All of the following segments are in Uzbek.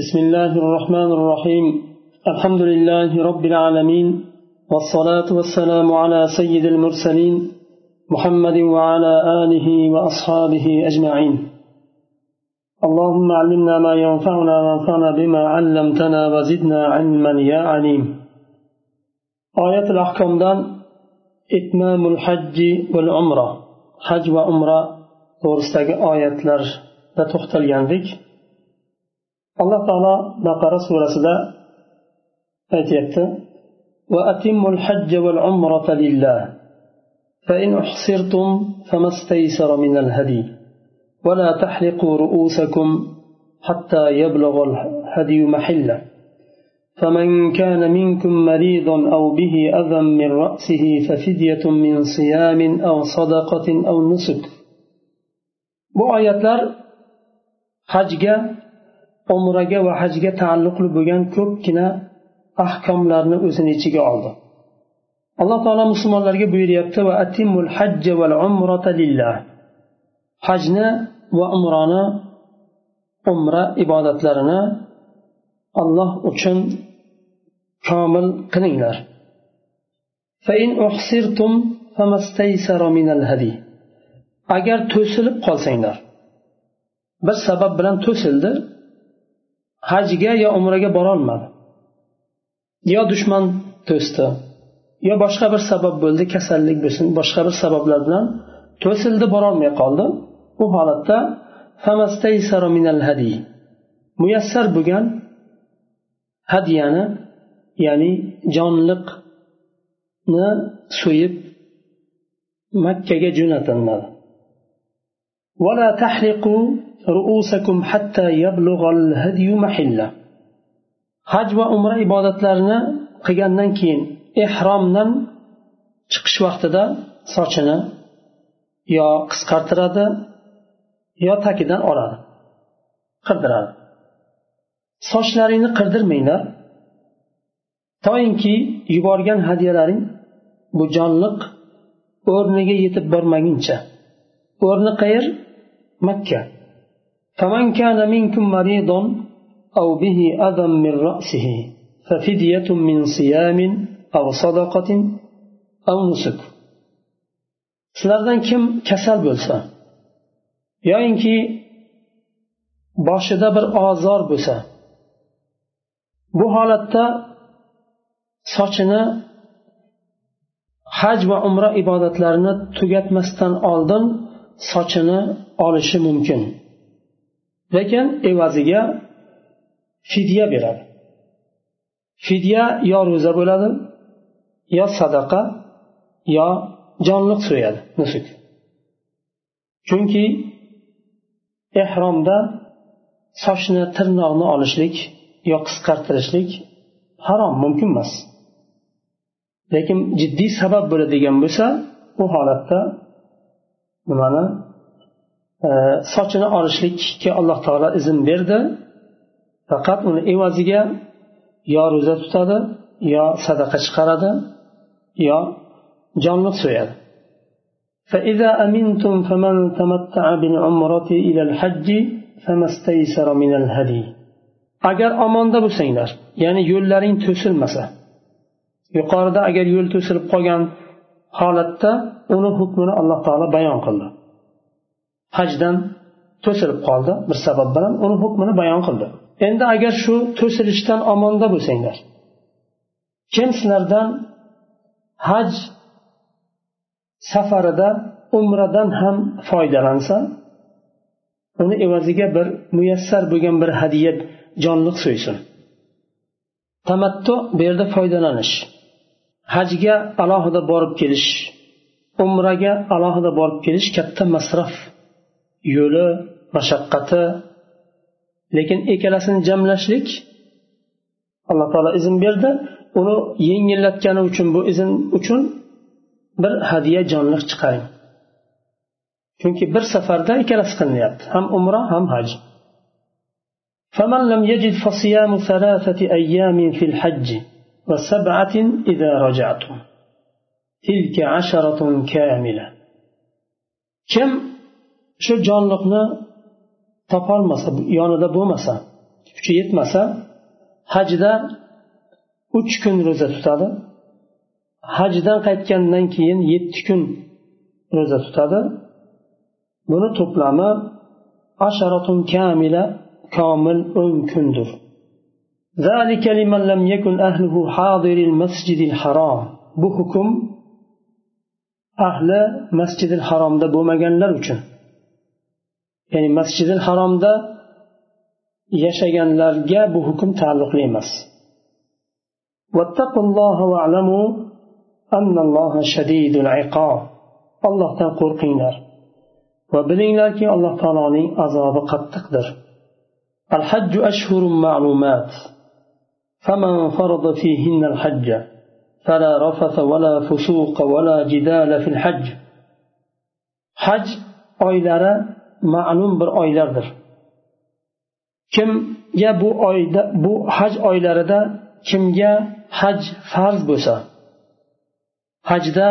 بسم الله الرحمن الرحيم. الحمد لله رب العالمين والصلاة والسلام على سيد المرسلين محمد وعلى آله وأصحابه أجمعين. اللهم علمنا ما ينفعنا وانفعنا بما علمتنا وزدنا علما يا عليم. آية الأحكام دان إتمام الحج والعمرة. حج وعمرة to'g'risidagi oyatlarda to'xtalgandik alloh taolo baqara surasida aytyapti. وأتموا الحج والعمرة لله فإن أحصرتم فما استيسر من الهدي ولا تحلقوا رؤوسكم حتى يبلغ الهدي محله فمن كان منكم مريضا أو به أذى من رأسه ففدية من صيام أو صدقة أو نسك bu oyatlar umraga va hajga taalluqli bo'lgan ko'pgina ahkomlarni o'zini ichiga oldi. Alloh taolo musulmonlarga buyuryapti va atimul hajja val umrata lillah. Hajni va umroni umra ibodatlarini alloh uchun komil qilinglar. Agar to'silib qolsanglar bir sabab bilan to'sildi hajga yo umraga borolmadi. Yo dushman to'sdi yo boshqa bir sabab bo'ldi kasallik bo'lsin boshqa bir sabablar bilan to'sildi borolmay qoldi. Bu holatda muyassar bo'lgan hadyani ya'ni jonliqni so'yib makkaga jo'natilmadi. رؤوسكم حتى يبلغ الهدي محله haj va umra ibodatlarini qilgandan keyin ehromdan chiqish vaqtida sochini yo qisqartiradi yo tagidan oladi qirdiradi sochlaringni qirdirmanglar toinki yuborgan hadyalaring bu jonliq o'rniga yetib bormaguncha o'rni qayer makka فمن كان منكم مريضا أو به أذى من رأسه ففدية من صيام أو صدقة أو نسك sizlardan kim kasal bo'lsa yoyinki boshida bir ozor bo'lsa bu holatda sochini haj va umra ibodatlarini tugatmasdan oldin sochini olishi mumkin Lekin evaziga fidya beradi. Fidya yo ro'za bo'ladi yo sadaqa yo jonliq so'yadi nusuk. Chunki ehromda sochni tirnoqni olishlik yo qisqartirishlik harom mumkin emas. Lekin jiddiy sabab bo'ladigan bo'lsa u holatda nimani sochini olishlikka alloh taolo izn berdi faqat uni evaziga yo ro'za tutadi yo sadaqa chiqaradi yo jonliq so'yadi فإذا أمنتم فمن تمتع بالعمرة إلى الحج فما استيسر من الهدي agar omonda bo'lsanglar ya'ni yo'llaring to'silmasa yuqorida agar yo'l to'silib qolgan holatda uni hukmini alloh taolo bayon qildi Hajdan to'silib qoldi. Bir sabab bilan uni hukmini bayon qildi. Endi agar shu to'silishdan omonda bo'lsanglar kim sizlardan haj safarida umradan ham foydalansa uni evaziga bir muyassar bo'lgan bir hadya jonliq so'ysin. Tamattu bu yerda foydalanish hajga alohida borib kelish umraga alohida borib kelish katta masraf. yo'li mashaqqati lekin ikkalasini jamlashlik alloh taolo izn berdi uni yengillatgani uchun bu izn uchun bir hadya jonliq chiqaring chunki bir safarda ikkalasi qilinyapti ham umra ham haj فمن لم يجد فصيام ثلاثة أيام في الحج وسبعة إذا رجعتم تلك عشرة كاملة كم شو جانلقنا topolmasa yonida bo'lmasa kuchi yetmasa hajda uch kun ro'za tutadi hajdan qaytgandan keyin yetti kun ro'za tutadi buni to'plami asharatun kamila komil o'n kundir ذلك لمن لم يكن أهله حاضر المسجد الحرام bu hukm ahli masjidil haromda bo'lmaganlar uchun ya'ni masjidil haromda yashaganlarga bu hukm taalluqli emas allohdan qo'rqinglar va bilinglarki alloh taoloning azobi qattiqdir الحج أشهر معلومات فمن فرض فيهن الحج فلا رفث ولا فسوق ولا جدال في الحج حج oylari ma'lum bir oylardir. Kimga bu oyda bu haj oylarida kimga haj farz bo'lsa hajda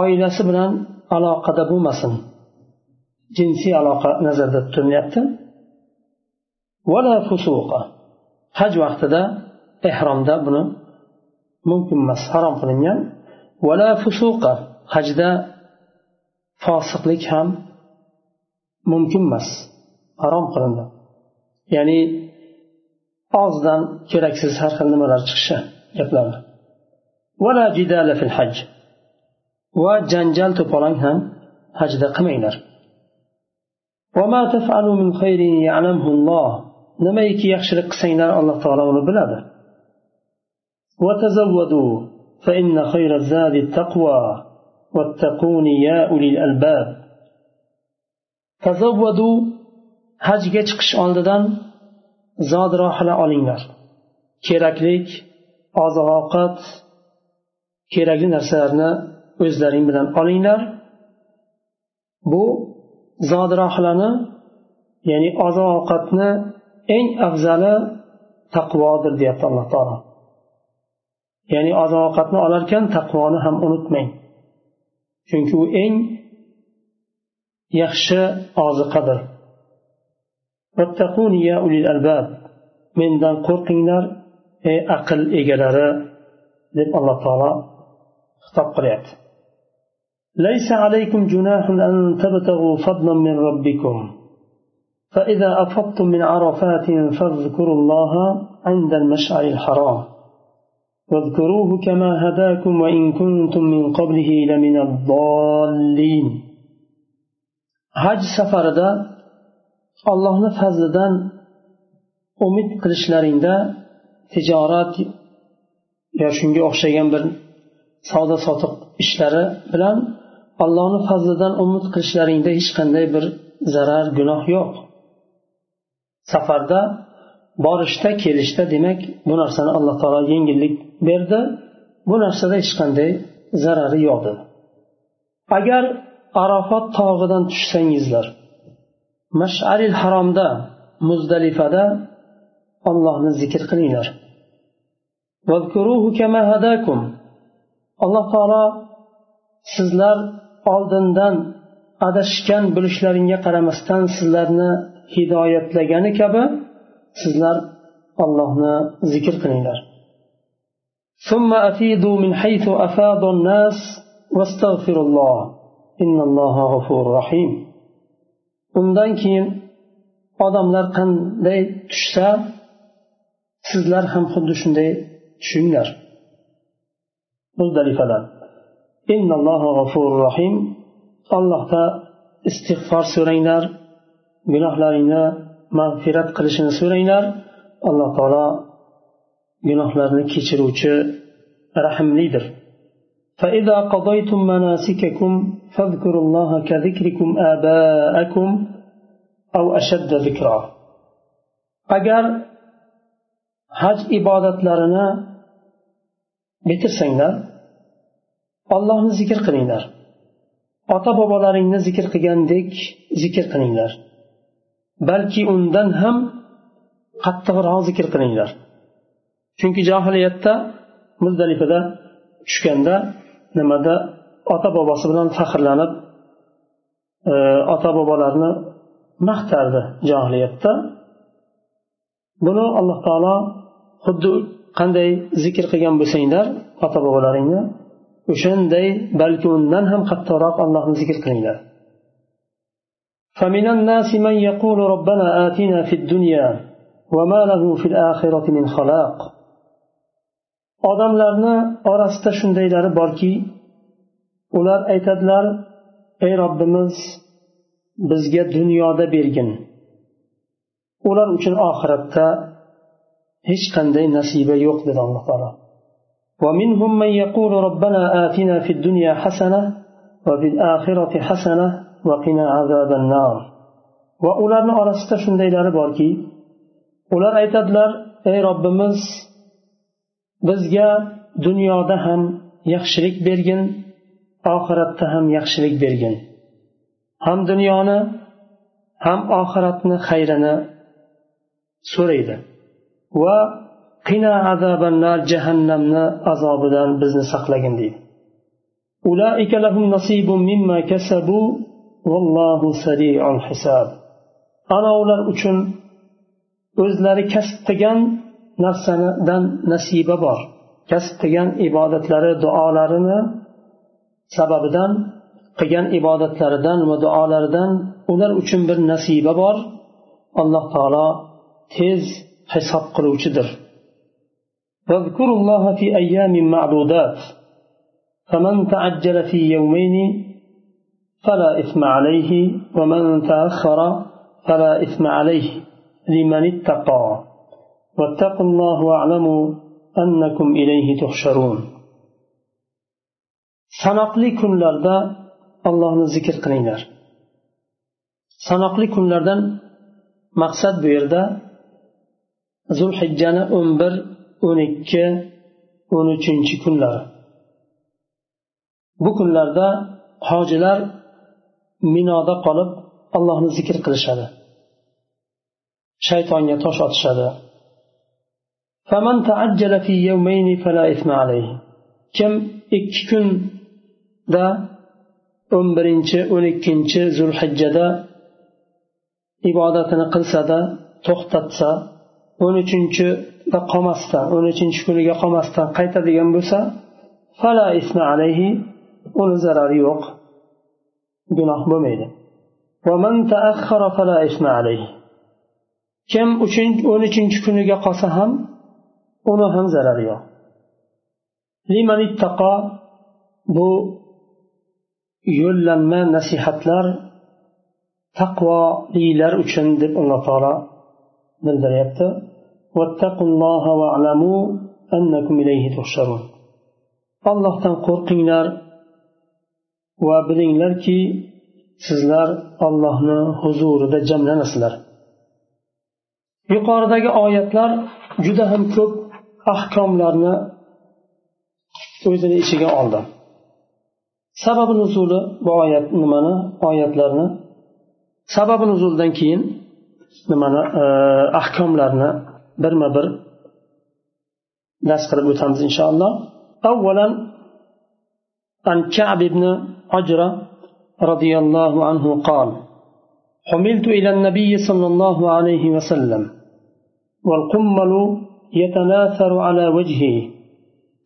oilasi bilan aloqada bo'lmasin jinsiy aloqa nazarda tutilyapti. Haj vaqtida ehromda buni mumkin emas harom qilingan. Vala fusuqa. Hajda fosiqlik ham mumkin emas harom qilindi ya'ni og'zidan keraksiz har xil nimalar chiqishi gaplarni vala jidala fil haj va janjal to'polon ham hajda qilmanglar nimaiki yaxshilik qilsanglar alloh taolo uni biladi وتزودوا فإن خير الزاد التقوى واتقون يا أولي الألباب tazavvadu hajga chiqish oldidan zodrohila olinglar. Keraklik oziq ovqat kerakli narsalarni o'zlaring bilan olinglar. Bu zodrohilani ya'ni oziq ovqatni eng afzali taqvodir deyapti alloh taolo. Ya'ni oziq ovqatni olarkan taqvoni ham unutmang. Chunki u eng yaxshi oziqadir mendan qo'rqinglar ey aql egalari deb alloh taolo xitob qilyapti ليس عليكم جناح أن تبتغوا فضلا من ربكم. فإذا أفضتم من عرفات فاذكروا الله عند المشعر الحرام. واذكروه كما هداكم وإن كنتم من قبله لمن الضالين. Haj safarida allohni fazlidan umid qilishlaringda tijorat yo shunga o'xshagan bir savdo sotiq ishlari bilan allohni fazlidan umid qilishlaringda hech qanday bir zarar gunoh yo'q. Safarda borishda kelishda demak bu narsani alloh taolo yengillik berdi. Bu narsada hech qanday zarari yo'q dedi agar arofat tog'idan tushsangizlar masharil haromda muzdalifada ollohni zikr qilinglar alloh taolo sizlar oldindan adashgan bo'lishlaringga qaramasdan sizlarni hidoyatlagani kabi sizlar ollohni zikr qilinglar ثم أفيدوا من حيث أفاض الناس واستغفروا الله undan keyin odamlar qanday tushsa sizlar ham xuddi shunday tushinglar. Muzdalifadan rohim allohda istig'for so'ranglar gunohlaringni mag'firat qilishini so'ranglar. Alloh taolo gunohlarni kechiruvchi rahmlidir فإذا قضيتم مناسككم فاذكروا الله كذكركم آباءكم أو أشد ذكرا agar haj ibodatlarini bitirsanglar ollohni zikr qilinglar ota bobolaringni zikr qilgandek zikr qilinglar balki undan ham qattiqroq zikr qilinglar chunki johiliyatda muzdalifada tushganda nimada ota bobosi bilan faxrlanib e, ota bobolarni maqtardi johiliyatda buni alloh taolo xuddi qanday zikr qilgan bo'lsanglar ota bobolaringni o'shanday balki undan ham qattiqroq allohni zikr qilinglar فمن الناس من يقول ربنا آتنا في الدنيا وما له في الآخرة من خلاق odamlarni orasida shundaylari borki ular aytadilar ey robbimiz bizga dunyoda bergin ular uchun oxiratda hech qanday nasiba yo'q dedi alloh taolo ومنهم من يقول ربنا آتنا في الدنيا حسنة وفي الآخرة حسنة وقنا عذاب النار وأولارنا أرستا شنديلار باركي ular aytadilar ey robbimiz bizga dunyoda ham yaxshilik bergin oxiratda ham yaxshilik bergin ham dunyoni ham oxiratni xayrini so'raydi va qina azabannar jahannamni azobidan bizni saqlagin deydi أولئك لهم نصيب مما كسبوا والله سريع الحساب أنا ular uchun o'zlari kasb qilgan narsanidan nasiba bor kasb qilgan ibodatlari duolarini sababidan qilgan ibodatlaridan va duolaridan ular uchun bir nasiba bor alloh taolo tez hisob qiluvchidir واذكروا الله في أيام معدودات فمن تعجل في يومين فلا إثم عليه ومن تأخر فلا إثم عليه لمن اتقى واتقوا الله واعلموا أنكم إليه تحشرون sanoqli kunlarda allohni zikr qilinglar sanoqli kunlardan maqsad bu yerda zulhijjani o'n bir o'n ikki o'n uchinchi kunlari bu kunlarda hojilar minoda qolib allohni zikr qilishadi shaytonga tosh otishadi Kim ikki kunda o'n birinchi o'n ikkinchi zulhijjada ibodatini qilsada to'xtatsa o'n uchinchida qolmasdan o'n uchinchi kuniga qolmasdan qaytadigan bo'lsa fala isma alayhi uni zarari yo'q gunoh bo'lmaydi. kim o'n uchinchi kuniga qolsa ham uni ham zarari yo'q. Bu yo'llanma nasihatlar taqvolilar uchun deb alloh taolo bildiryapti. Ollohdan qo'rqinglar va bilinglarki sizlar ollohni huzurida jamlanasizlar. Yuqoridagi oyatlar juda ham ko'p ahkomlarni o'zini ichiga oldi sababi nuzuli bu oyat nimani oyatlarni sababi nuzuldan keyin nimani ahkomlarni birma bir dars qilib o'tamiz inshaalloh avvalan عن كعب بن عجرة رضي الله عنه قال حملت إلى النبي صلى الله عليه وسلم والقمل يتناثر على وجهه.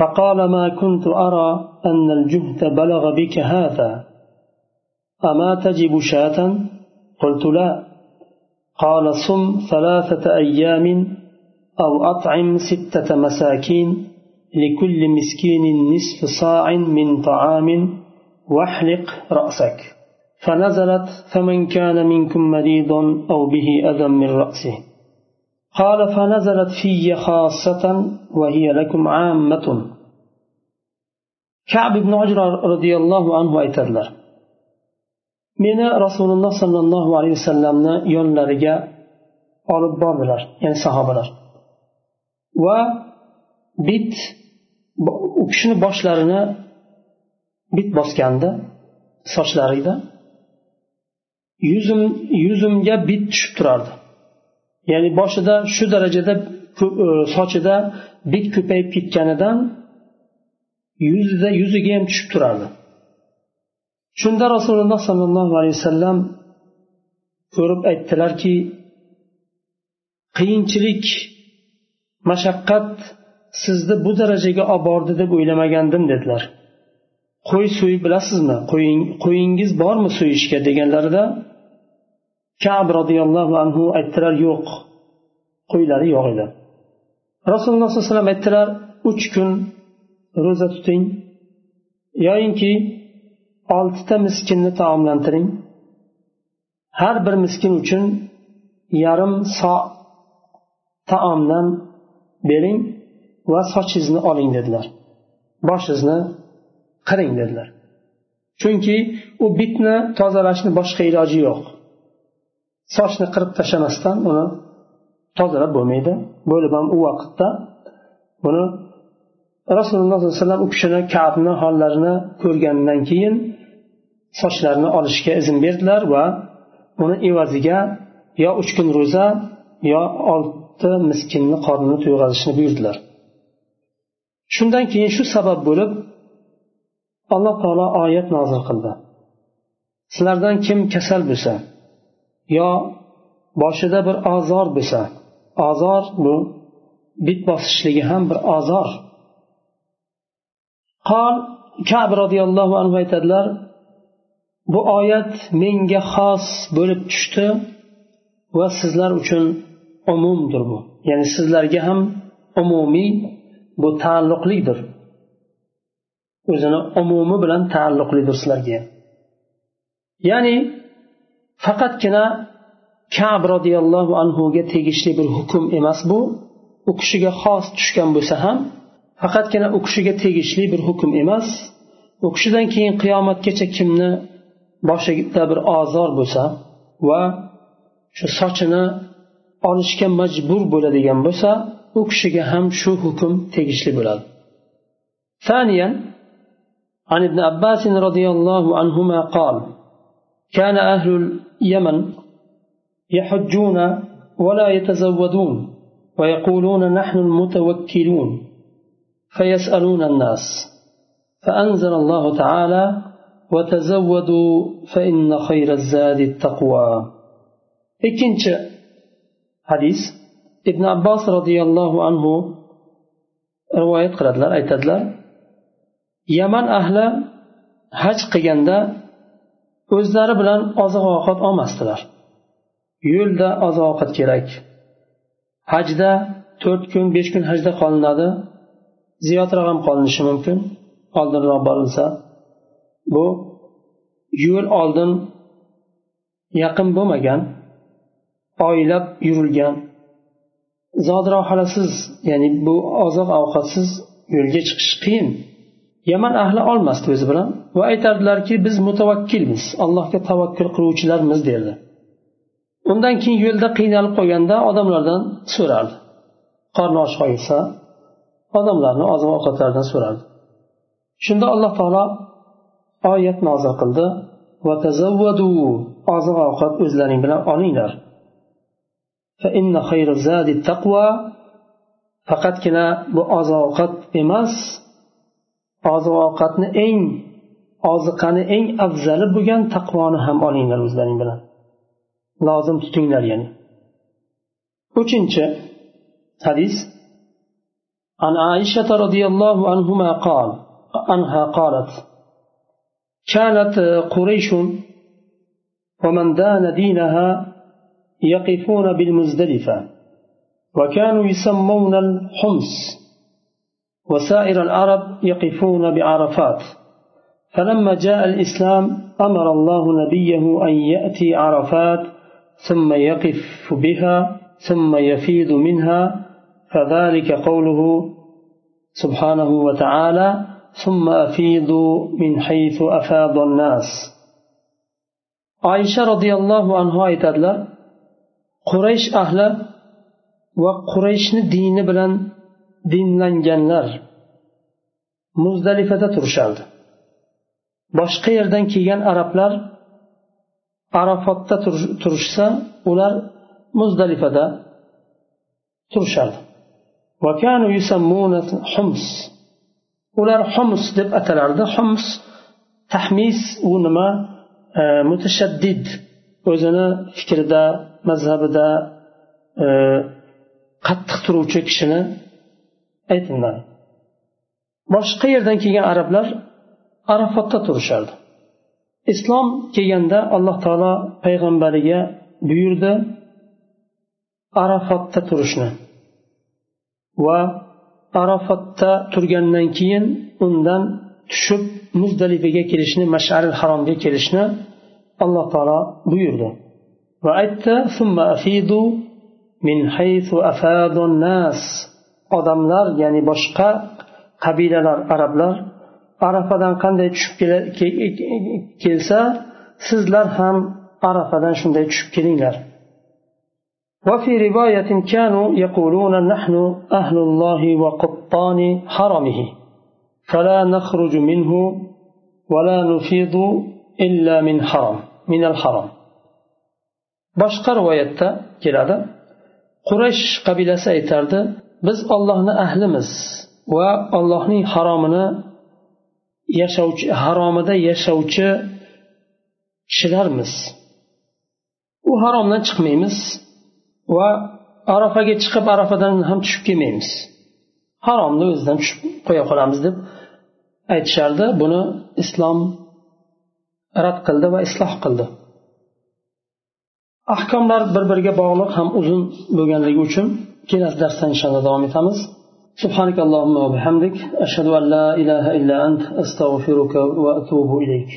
فقال ما كنت أرى أن الجهد بلغ بك هذا. أما تجب شاة؟ قلت لا. قال صم ثلاثة أيام أو أطعم ستة مساكين لكل مسكين نصف صاع من طعام واحلق رأسك. فنزلت فمن كان منكم مريض أو به أذى من رأسه. قال فنزلت في خاصة وهي لكم عامة كعب بن عجرة رضي الله عنه aytadilar meni rasululloh sollallohu alayhi vasallamni yonlariga olib bordilar ya'ni sahobalar va bit u kishini boshlarini bit bosgandi sochlariga yuzim yuzimga bit tushib turardi Ya'ni boshida shu darajada e, sochida bit ko'payib ketganidan yuzida yuziga ham tushib turardi shunda rasululloh sollallohu alayhi vasallam ko'rib aytdilarki qiyinchilik mashaqqat sizni bu darajaga olib bordi deb o'ylamagandim dedilar. Qo'y so'yib bilasizmi? Qo'yingiz bormi so'yishga deganlarida kab roziyallohu anhu aytdilar yo'q qo'ylari yo'q edi. Rasululloh sollallohu alayhi vasallam aytdilar uch kun ro'za tuting yoyinki oltita miskinni taomlantiring. Har bir miskin uchun yarim so taomdan bering va sochingizni oling dedilar. Boshingizni qiring dedilar. Chunki u bitni tozalashni boshqa iloji yo'q. Sochni qirib tashlamasdan uni tozalab bo'lmaydi. Bo'lib ham u vaqtda buni rasululloh sollallohu alayhi vasallam u kishini kabni hollarini ko'rgandan keyin sochlarini olishga izn berdilar va uni evaziga yo uch kun ro'za yo olti miskinni qornini to'yg'azishni buyurdilar. Shundan keyin shu sabab bo'lib alloh taolo oyat nozil qildi. Sizlardan kim kasal bo'lsa yo boshida bir ozor bo'lsa ozor bu bit bosishligi ham bir ozor. Qol kab roziyallohu anhu aytadilar bu oyat menga xos bo'lib tushdi va sizlar uchun umumdir bu. Ya'ni sizlarga ham umumiy bu taalluqlidir. O'zini umumi bilan taalluqlidir sizlarga. Ya'ni faqatgina kab roziyallohu anhuga tegishli bir hukm emas bu u kishiga xos tushgan bo'lsa ham faqatgina u kishiga tegishli bir hukm emas u kishidan keyin qiyomatgacha kimni boshida bir ozor bo'lsa va shu sochini olishga majbur bo'ladigan bo'lsa u kishiga ham shu hukm tegishli bo'ladi ثانيا عن ابن عباس رضي الله عنهما قال كان أهل اليمن يحجون ولا يتزودون ويقولون نحن المتوكلون فيسألون الناس فأنزل الله تعالى وتزودوا فإن خير الزاد التقوى. ikkinchi hadis ibn abbos roziyallohu anhu rivoyat qiladilar aytadilar yaman ahli haj qilganda o'zlari bilan oziq ovqat olmasdilar. Yo'lda oziq ovqat kerak. Hajda to'rt kun besh kun hajda qolinadi. Ziyodroq ham qolinishi mumkin oldinroq borilsa. Bu yo'l oldin yaqin bo'lmagan oylab yurilgan. Zod rohalasiz ya'ni bu oziq ovqatsiz yo'lga chiqish qiyin. Yaman ahli olmasdi o'zi bilan va aytardilarki biz mutavakkilmiz allohga tavakkul qiluvchilarmiz derdi. Undan keyin yo'lda qiynalib qolganda odamlardan so'rardi. Qorni och qolsa odamlarni oziq ovqatlaridan so'rardi. Shunda alloh taolo oyat nozil qildi. Oziq ovqat o'zlaring bilan olinglar. Faqatgina bu oziq ovqat emas oziq ovqatni eng oziqani eng afzali bo'lgan taqvoni ham olinglar o'zlaring bilan lozim tutinglar ya'ni uchinchi hadis عن عائشة رضي الله عنهما قال عنها قالت كانت قريش ومن دان دينها يقفون بالمزدلفة وكانوا يسمون الحمص وسائر العرب يقفون بعرفات. فلما جاء الإسلام أمر الله نبيه أن يأتي عرفات ثم يقف بها ثم يفيض منها فذلك قوله سبحانه وتعالى ثم أفيضوا من حيث أفاض الناس. عائشة رضي الله عنها aytadilar quraysh ahli va qurayshni bilan dinlanganlar muzdalifada turishardi. Boshqa yerdan kelgan arablar arafotda turishsa ular muzdalifada turishardi. Ular hums deb atalardi. Hums tahmis u nima? E, mutashaddid. O'zini fikrida mazhabida e, qattiq turuvchi kishini aytilmadi boshqa yerdan kelgan arablar arafotda turishardi. Islom kelganda alloh taolo payg'ambariga buyurdi arafotda turishni. Va arafotda turgandan keyin undan tushib muzdalifaga kelishni masharil haromga kelishni alloh taolo buyurdi. Va aytdi min haythu nas. odamlar ya'ni boshqa qabilalar arablar arafadan qanday tushib kelsa sizlar ham arafadan shunday tushib kelinglar وفي رواية كانوا يقولون نحن أهل الله وقطان حرمه فلا نخرج منه ولا نفيض إلا من حرم من الحرم boshqa rivoyatda keladi quraysh qabilasi aytardi biz ollohni ahlimiz va allohning haromini yashovchi haromida yashovchi kishilarmiz. U haromdan chiqmaymiz va arafaga chiqib arafadan ham tushib kelmaymiz. Haromni o'zidan tushib qo'ya qolamiz deb aytishardi. Buni islom rad qildi va isloh qildi. Ahkomlar bir biriga bog'liq ham uzun bo'lganligi uchun kelasi darsda inshaalloh davom etamiz سبحانك اللهم وبحمدك أشهد أن لا إله إلا أنت أستغفرك وأتوب إليك.